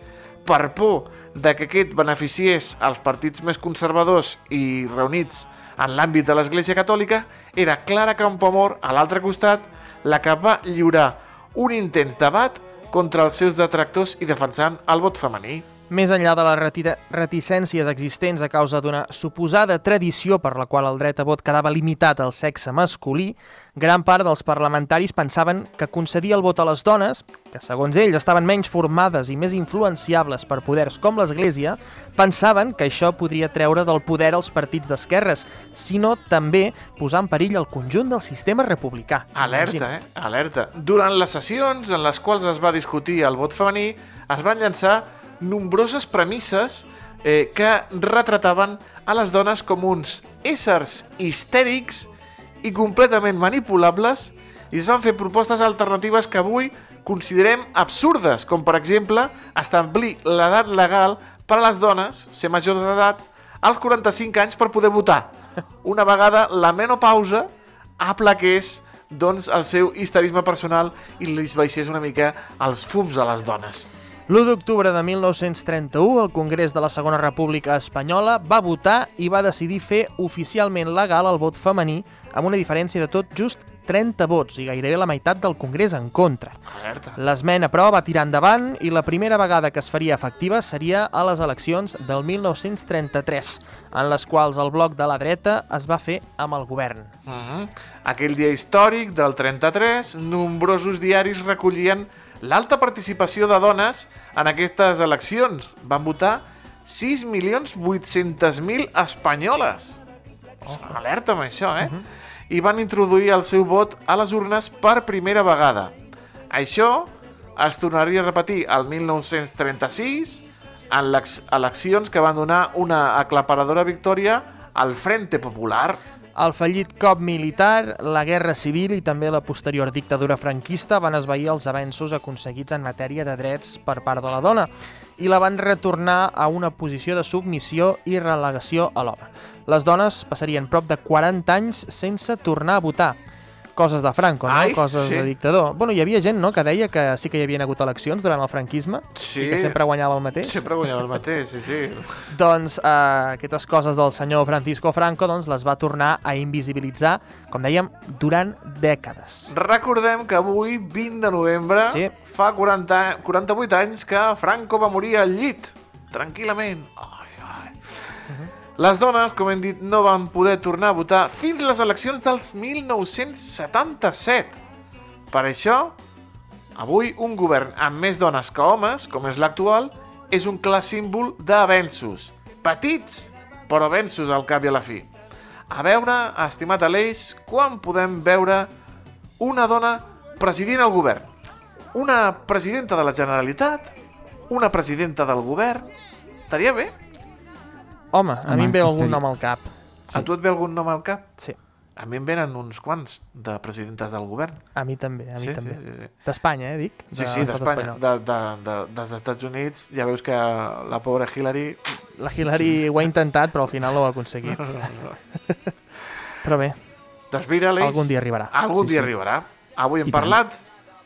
per por de que aquest beneficiés als partits més conservadors i reunits en l'àmbit de l'Església Catòlica, era Clara Campoamor, a l'altre costat, la que va lliurar un intens debat contra els seus detractors i defensant el vot femení. Més enllà de les reticències existents a causa d'una suposada tradició per la qual el dret a vot quedava limitat al sexe masculí, gran part dels parlamentaris pensaven que concedir el vot a les dones, que segons ells estaven menys formades i més influenciables per poders com l'Església, pensaven que això podria treure del poder als partits d'esquerres, sinó també posar en perill el conjunt del sistema republicà. Alerta, eh? Alerta. Durant les sessions en les quals es va discutir el vot femení, es van llançar nombroses premisses eh, que retrataven a les dones com uns éssers histèrics i completament manipulables i es van fer propostes alternatives que avui considerem absurdes, com per exemple establir l'edat legal per a les dones, ser majors d'edat, als 45 anys per poder votar. Una vegada la menopausa aplaqués doncs, el seu histerisme personal i li baixés una mica els fums a les dones. L'1 d'octubre de 1931, el Congrés de la Segona República Espanyola va votar i va decidir fer oficialment legal el vot femení amb una diferència de tot just 30 vots i gairebé la meitat del Congrés en contra. L'esmena, però, va tirar endavant i la primera vegada que es faria efectiva seria a les eleccions del 1933, en les quals el bloc de la dreta es va fer amb el govern. Uh -huh. Aquell dia històric del 33, nombrosos diaris recollien l'alta participació de dones en aquestes eleccions. Van votar 6.800.000 espanyoles. Oh. Alerta amb això, eh? Uh -huh. I van introduir el seu vot a les urnes per primera vegada. Això es tornaria a repetir el 1936 en les eleccions que van donar una aclaparadora victòria al Frente Popular. El fallit cop militar, la guerra civil i també la posterior dictadura franquista van esvair els avenços aconseguits en matèria de drets per part de la dona i la van retornar a una posició de submissió i relegació a l'home. Les dones passarien prop de 40 anys sense tornar a votar. Coses de Franco, no? Ai, Coses sí. de dictador. Bueno, hi havia gent no, que deia que sí que hi havia hagut eleccions durant el franquisme Sí. i que sempre guanyava el mateix. Sempre guanyava el mateix, sí, sí. Doncs eh, aquestes coses del senyor Francisco Franco doncs, les va tornar a invisibilitzar, com dèiem, durant dècades. Recordem que avui, 20 de novembre, Sí. fa 40, 48 anys que Franco va morir al llit, tranquil·lament. Ai, ai. Les dones, com hem dit, no van poder tornar a votar fins les eleccions dels 1977. Per això, Avui, un govern amb més dones que homes, com és l'actual, és un clar símbol d'avenços. Petits, però avenços al cap i a la fi. A veure, estimat Aleix, quan podem veure una dona presidint el govern? Una presidenta de la Generalitat? Una presidenta del govern? Estaria bé? Home, a Home, mi em ve algun nom al cap. Sí. A tu et ve algun nom al cap? Sí, A mi em venen uns quants de presidentes del govern. a mi també, a mi sí, també. Sí, sí, sí. D'Espanya, eh, dic? Sí, sí, l'estat d'Espanya. De, de, de, dels Estats Units ja veus que la pobra Hillary... La Hillary ho ha intentat, però al final no ho ha aconseguit. Però bé, Doncs mira, Aleix, algun dia arribarà. algun Sí, dia sí. arribarà. Avui hem I tant. parlat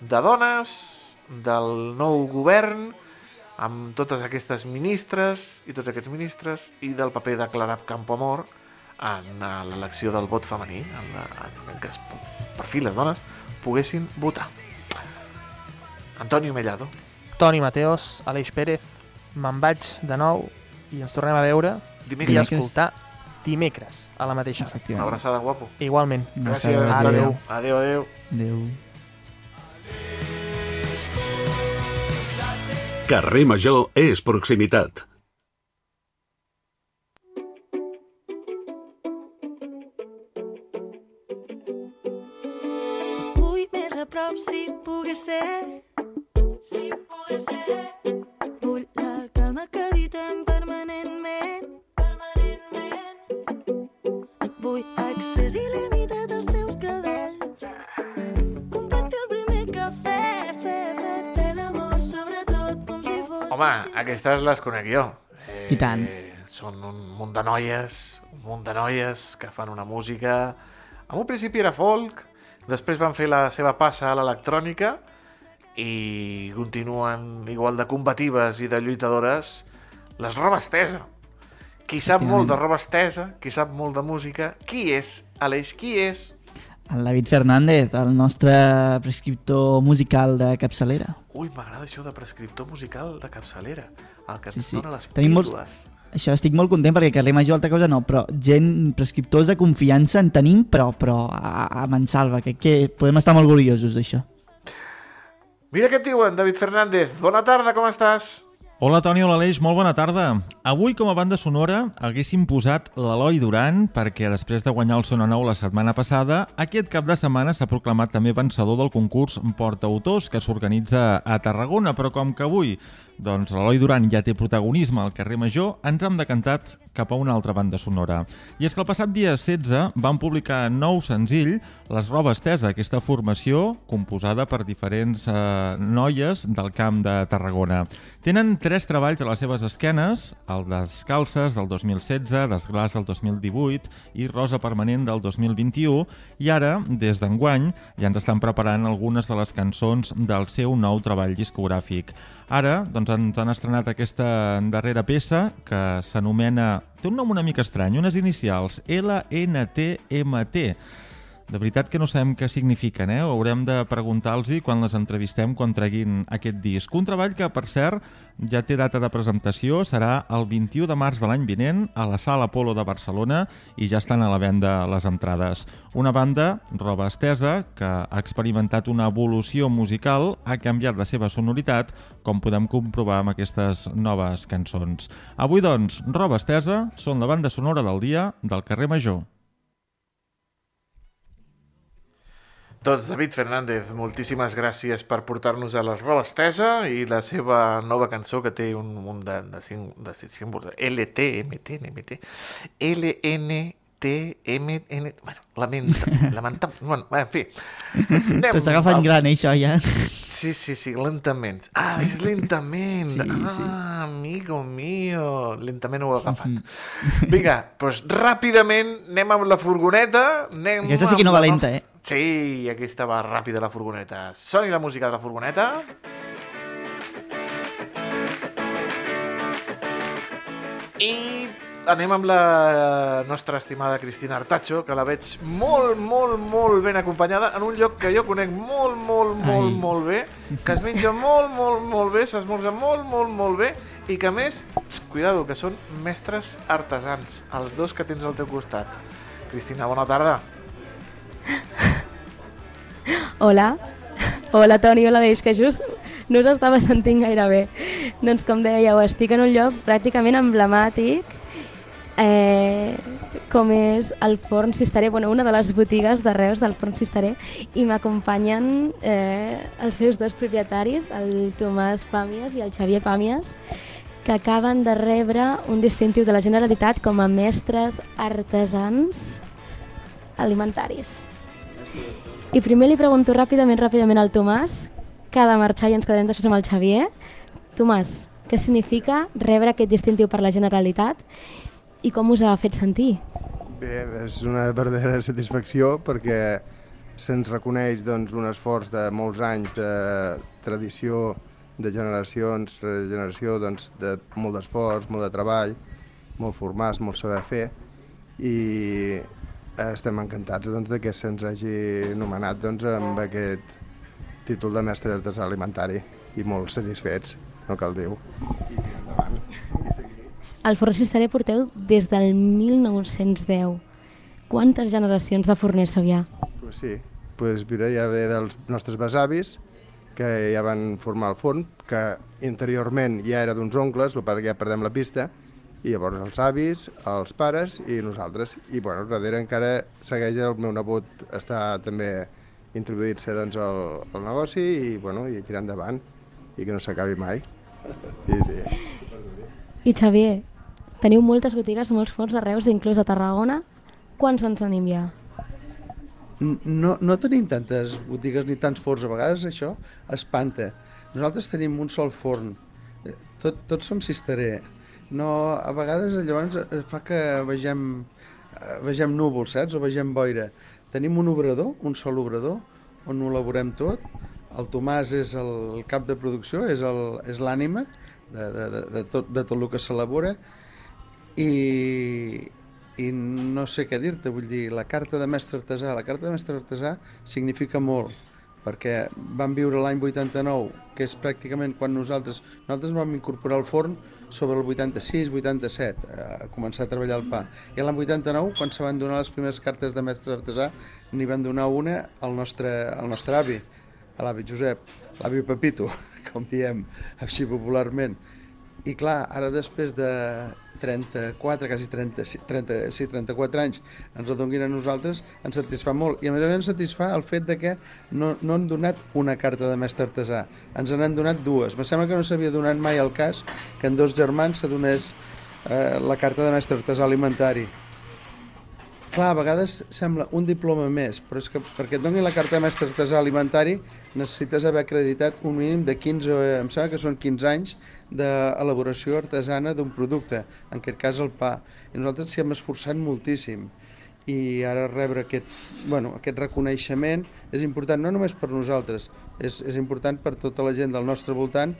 de dones, del nou govern, amb totes aquestes ministres i tots aquests ministres, i del paper de Clara Campoamor en l'elecció del vot femení, en, la, en què es, per fi les dones poguessin votar. Antonio Mellado. Toni Mateos, Aleix Pérez, me'n vaig de nou i ens tornem a veure i Dimecres. a escoltar dimecres a la mateixa hora. Una abraçada, guapo. Igualment. Gràcies, Adéu. Antonio. Adéu, adéu. Adéu. Carrer Major és proximitat. Vull més a prop si pogués ser. Si pogués ser. Vull la calma que evitem permanentment. Permanentment. Et vull accés il·limitat Home, aquestes les conec jo. Eh, I tant. Són un munt de noies, un munt de noies que fan una música... En un principi era folk, després van fer la seva passa a l'electrònica i continuen igual de combatives i de lluitadores les roba estesa. Qui sap molt de roba estesa, qui sap molt de música, qui és? Aleix, qui és? El David Fernández, el nostre prescriptor musical de capçalera. Ui, m'agrada això de prescriptor musical de capçalera. El que Sí, et sí. dona les Tenim molts-. Això estic molt content perquè carrer major altra cosa no, però gent, prescriptors de confiança en tenim, però, però a, a mansalva, que, que podem estar molt orgullosos d'això. Mira què et diuen, David Fernández. Bona tarda, com estàs? Hola Toni, hola Aleix, molt bona tarda. Avui com a banda sonora haguéssim posat l'Eloi Duran perquè després de guanyar el Sona Nou la setmana passada, aquest cap de setmana s'ha proclamat també vencedor del concurs Porta Autors que s'organitza a Tarragona, però com que avui doncs, l'Eloi Duran ja té protagonisme al carrer Major, ens hem decantat cap a una altra banda sonora. I és que el passat dia 16 van publicar nou senzill, Les Robes Tesa, aquesta formació composada per diferents eh, noies del camp de Tarragona. Tenen tres treballs a les seves esquenes, el Descalces del 2016, Desglàs del 2018 i Rosa Permanent del 2021, i ara, des d'enguany, ja ens estan preparant algunes de les cançons del seu nou treball discogràfic. Ara, doncs, ens han estrenat aquesta darrera peça que s'anomena... Té un nom una mica estrany, unes inicials, LNTMT. De veritat que no sabem què signifiquen, eh? Haurem de preguntar-los quan les entrevistem quan treguin aquest disc. Un treball que, per cert, ja té data de presentació, serà el 21 de març de l'any vinent a la Sala Apolo de Barcelona i ja estan a la venda les entrades. Una banda, roba estesa, que ha experimentat una evolució musical, ha canviat la seva sonoritat, com podem comprovar amb aquestes noves cançons. Avui, doncs, roba estesa són la banda sonora del dia del carrer Major. Doncs David Fernández, moltíssimes gràcies per portar-nos a les roba estesa i la seva nova cançó que té un munt de, de, de símbols. LT, MT, NMT, LNT, MN... Bueno, lamenta, lamentable... Bueno, en fi. Anem T'està agafant al- gran, eh, això, ja. Sí, sí, sí, lentament. Ah, és lentament. Sí, ah, sí. amigo mío. Lentament ho he agafat. Vinga, doncs ràpidament anem amb la furgoneta. Anem Aquesta sí que no va lenta, nostra- eh? Sí, aquesta va ràpida la furgoneta. Soni la música de la furgoneta. I anem amb la nostra estimada Cristina Artacho, que la veig molt, molt, molt ben acompanyada en un lloc que jo conec molt, molt, molt, Ai. molt bé, que es menja molt, molt, molt bé, s'esmorza molt, molt, molt bé, i que a més, tx, cuidado, que són mestres artesans, els dos que tens al teu costat. Cristina, bona tarda. Hola, Hola Toni, hola Deix, que just no us estava sentint gaire bé. Doncs com dèieu, estic en un lloc pràcticament emblemàtic, eh, com és el Forn Cisteré, bueno, una de les botigues de Reus del Forn Cisteré, i m'acompanyen eh, els seus dos propietaris, el Tomàs Pàmies i el Xavier Pàmies, que acaben de rebre un distintiu de la Generalitat com a mestres artesans alimentaris. I primer li pregunto ràpidament, ràpidament al Tomàs, que ha de marxar i ens quedarem després amb el Xavier. Tomàs, què significa rebre aquest distintiu per la Generalitat i com us ha fet sentir? Bé, és una verdadera satisfacció perquè se'ns reconeix doncs, un esforç de molts anys de tradició, de generacions, rere generació, doncs, de molt d'esforç, molt de treball, molt formats, molt saber fer i estem encantats doncs, de que se'ns hagi nomenat doncs, amb aquest títol de mestre artesà alimentari i molt satisfets, no cal dir-ho. Al Forn Cisteré porteu des del 1910. Quantes generacions de forners sabia? Pues sí, pues mira, ja ve dels nostres besavis, que ja van formar el forn, que interiorment ja era d'uns oncles, el que ja perdem la pista, i llavors els avis, els pares i nosaltres. I bueno, darrere encara segueix el meu nebot està també introduint-se doncs, al, al negoci i, bueno, i tirar endavant i que no s'acabi mai. Sí, sí. I Xavier, teniu moltes botigues, molts forns a Reus, inclús a Tarragona. Quants en tenim ja? No, no tenim tantes botigues ni tants forns, a vegades això espanta. Nosaltres tenim un sol forn, Eh, tot, tots som cisteré. No, a vegades llavors eh, fa que vegem, eh, vegem núvols, saps? O vegem boira. Tenim un obrador, un sol obrador, on ho elaborem tot. El Tomàs és el cap de producció, és l'ànima de, de, de, de, tot, de tot el que s'elabora i, i no sé què dir-te, vull dir, la carta de mestre artesà, la carta de mestre artesà significa molt, perquè vam viure l'any 89, que és pràcticament quan nosaltres, nosaltres vam incorporar el forn sobre el 86-87, a començar a treballar el pa. I l'any 89, quan se van donar les primeres cartes de mestre artesà, n'hi van donar una al nostre, al nostre avi, a l'avi Josep, l'avi Pepito, com diem així popularment. I clar, ara després de 34, quasi 30, sí, 30, sí, 34 anys ens el donguin a nosaltres, ens satisfà molt. I a més a més ens satisfà el fet de que no, no han donat una carta de mestre artesà, ens n'han donat dues. Me sembla que no s'havia donat mai el cas que en dos germans se donés eh, la carta de mestre artesà alimentari. Clar, a vegades sembla un diploma més, però és que perquè et donin la carta de mestre artesà alimentari necessites haver acreditat un mínim de 15, eh, em sembla que són 15 anys d'elaboració artesana d'un producte, en aquest cas el pa. I nosaltres s'hi hem esforçat moltíssim i ara rebre aquest, bueno, aquest reconeixement és important no només per nosaltres, és, és important per tota la gent del nostre voltant.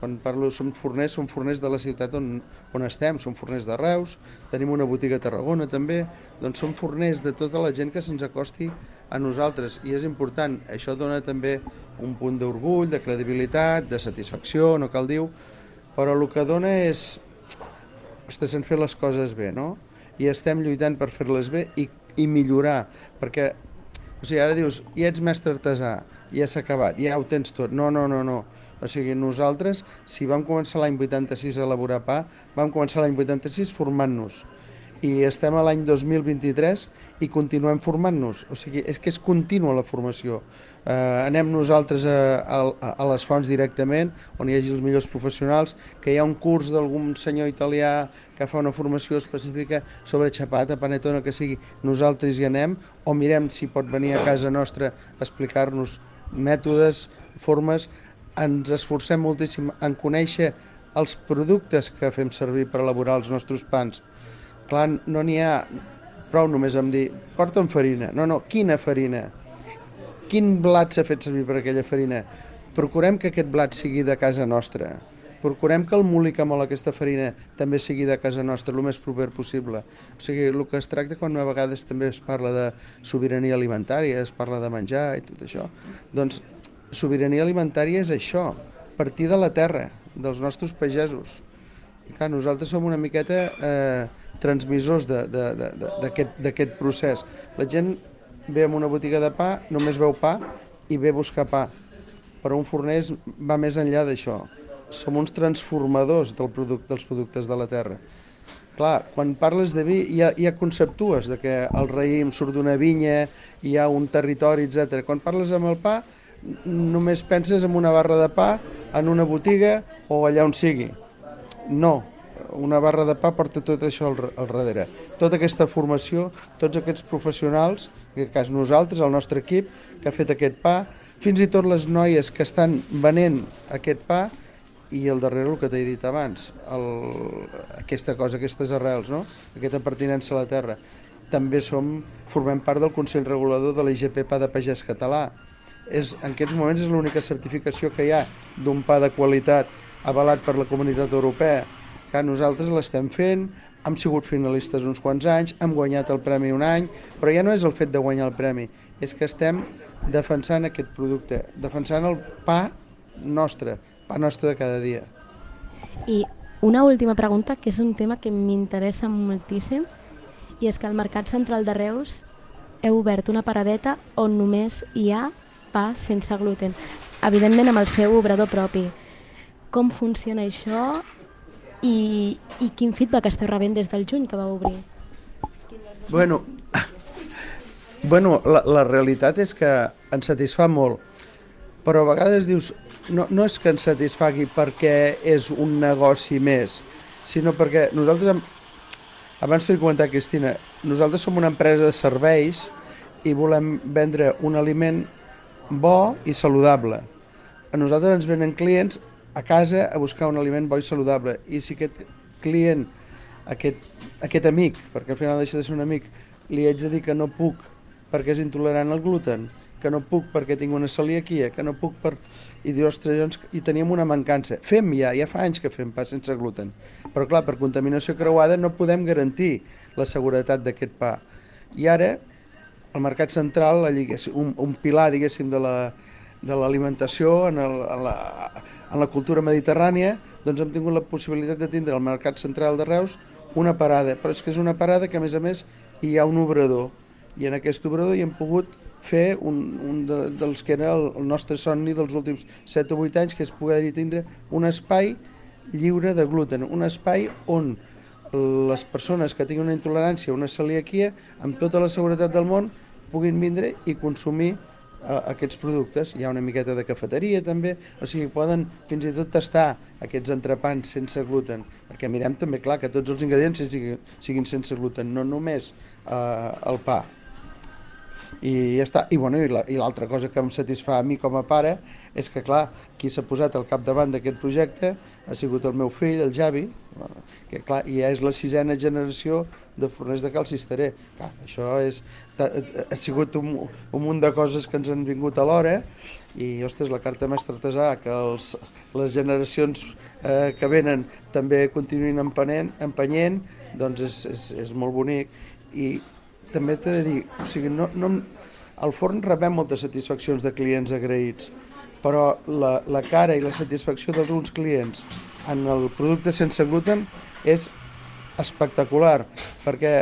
Quan parlo som forners, som forners de la ciutat on, on estem, som forners de Reus, tenim una botiga a Tarragona també, doncs som forners de tota la gent que se'ns acosti a nosaltres i és important, això dona també un punt d'orgull, de credibilitat, de satisfacció, no cal dir però el que dona és ostres, hem fet les coses bé, no? I estem lluitant per fer-les bé i, i millorar, perquè o sigui, ara dius, ja ets mestre artesà, ja s'ha acabat, ja ho tens tot. No, no, no, no. O sigui, nosaltres, si vam començar l'any 86 a elaborar pa, vam començar l'any 86 formant-nos i estem a l'any 2023 i continuem formant-nos. O sigui, és que és contínua la formació. Eh, anem nosaltres a, a, a les fonts directament, on hi hagi els millors professionals, que hi ha un curs d'algun senyor italià que fa una formació específica sobre xapata, panetona, que sigui, nosaltres hi anem, o mirem si pot venir a casa nostra a explicar-nos mètodes, formes, ens esforcem moltíssim en conèixer els productes que fem servir per elaborar els nostres pans. Clar, no n'hi ha prou només amb dir, porta'm farina. No, no, quina farina? Quin blat s'ha fet servir per aquella farina? Procurem que aquest blat sigui de casa nostra. Procurem que el molí que mol aquesta farina també sigui de casa nostra, el més proper possible. O sigui, el que es tracta quan a vegades també es parla de sobirania alimentària, es parla de menjar i tot això, doncs sobirania alimentària és això, partir de la terra, dels nostres pagesos. Clar, nosaltres som una miqueta eh, transmissors d'aquest procés. La gent ve a una botiga de pa, només veu pa i ve a buscar pa. però un forner va més enllà d'això. Som uns transformadors del produc dels productes de la terra. Clar, quan parles de vi hi ha conceptues de que el raïm surt d'una vinya, hi ha un territori, etc. Quan parles amb el pa, només penses en una barra de pa, en una botiga o allà on sigui. No, una barra de pa porta tot això al, al darrere. Tota aquesta formació, tots aquests professionals, en aquest cas nosaltres, el nostre equip, que ha fet aquest pa, fins i tot les noies que estan venent aquest pa, i al darrere el que t'he dit abans, el, aquesta cosa, aquestes arrels, no? aquesta pertinença a la terra. També som, formem part del Consell Regulador de l'IGP Pa de Pagès Català. És, en aquests moments és l'única certificació que hi ha d'un pa de qualitat avalat per la comunitat europea, que nosaltres l'estem fent, hem sigut finalistes uns quants anys, hem guanyat el premi un any, però ja no és el fet de guanyar el premi, és que estem defensant aquest producte, defensant el pa nostre, pa nostre de cada dia. I una última pregunta, que és un tema que m'interessa moltíssim, i és que al Mercat Central de Reus heu obert una paradeta on només hi ha pa sense gluten, evidentment amb el seu obrador propi. Com funciona això i, i quin feedback esteu rebent des del juny que va obrir? Bueno, bueno la, la realitat és que ens satisfà molt, però a vegades dius, no, no és que ens satisfagui perquè és un negoci més, sinó perquè nosaltres, hem, abans t'ho he comentat, Cristina, nosaltres som una empresa de serveis i volem vendre un aliment bo i saludable. A nosaltres ens venen clients a casa a buscar un aliment bo i saludable i si aquest client, aquest, aquest amic, perquè al final deixa de ser un amic, li haig de dir que no puc perquè és intolerant al gluten, que no puc perquè tinc una celiaquia, que no puc per... I dius, ostres, doncs, i teníem una mancança. Fem ja, ja fa anys que fem pa sense gluten. Però clar, per contaminació creuada no podem garantir la seguretat d'aquest pa. I ara, el mercat central, lligués- un, un pilar, diguéssim, de la de l'alimentació en, el, en, la, en la cultura mediterrània, doncs hem tingut la possibilitat de tindre al Mercat Central de Reus una parada, però és que és una parada que a més a més hi ha un obrador. I en aquest obrador hi hem pogut fer un, un de, dels que era el, el nostre somni dels últims 7 o 8 anys, que és poder tindre un espai lliure de gluten, un espai on les persones que tinguin una intolerància una celiaquia, amb tota la seguretat del món, puguin vindre i consumir aquests productes. Hi ha una miqueta de cafeteria també, o sigui, poden fins i tot tastar aquests entrepans sense gluten, perquè mirem també, clar, que tots els ingredients siguin, siguin sense gluten, no només eh, el pa. I ja està. I, bueno, i la- l'altra cosa que em satisfà a mi com a pare és que, clar, qui s'ha posat al capdavant d'aquest projecte ha sigut el meu fill, el Javi, que clar, ja és la sisena generació de forners de Cal Cisteré. Clar, això és, ha sigut un, un munt de coses que ens han vingut alhora i, ostres, la carta mestre artesà, que els, les generacions eh, que venen també continuïn empenent, empenyent, doncs és, és, és molt bonic. I també t'he de dir, o sigui, no, no, al forn rebem moltes satisfaccions de clients agraïts, però la, la cara i la satisfacció d'alguns clients en el producte sense gluten és espectacular, perquè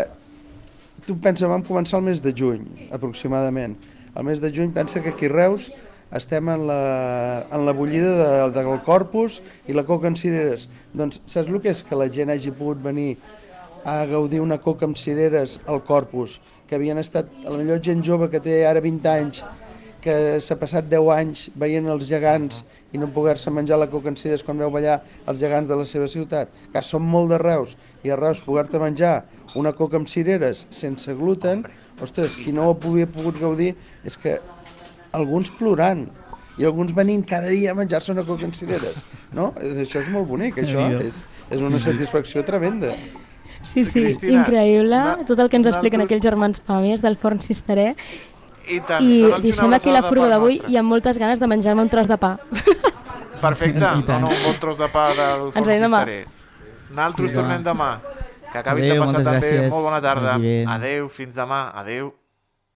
tu pensa, vam començar el mes de juny, aproximadament. El mes de juny pensa que aquí Reus estem en la, en la bullida de, del corpus i la coca en cireres. Doncs saps el que és que la gent hagi pogut venir a gaudir una coca amb cireres al corpus, que havien estat, a la millor gent jove que té ara 20 anys, que s'ha passat 10 anys veient els gegants i no poder-se menjar la coca en quan veu ballar els gegants de la seva ciutat, que som molt de Reus, i a Reus poder-te menjar una coca amb cireres sense gluten, ostres, qui no ho havia pogut gaudir és que alguns plorant, i alguns venint cada dia a menjar-se una coca amb cireres, no? Això és molt bonic, això és, és una satisfacció tremenda. Sí, sí, Cristina, increïble, tot el que ens expliquen aquells germans Pàmies del forn Cisteré. I tant, I deixem aquí la furga d'avui i amb moltes ganes de menjar-me un tros de pa. Perfecte, I no, tant. no, un bon tros de pa del Ens forn cisteré. Nosaltres tornem demà. Que acabin Adéu, de passar també gràcies. molt bona tarda. Adéu, fins demà. Adéu.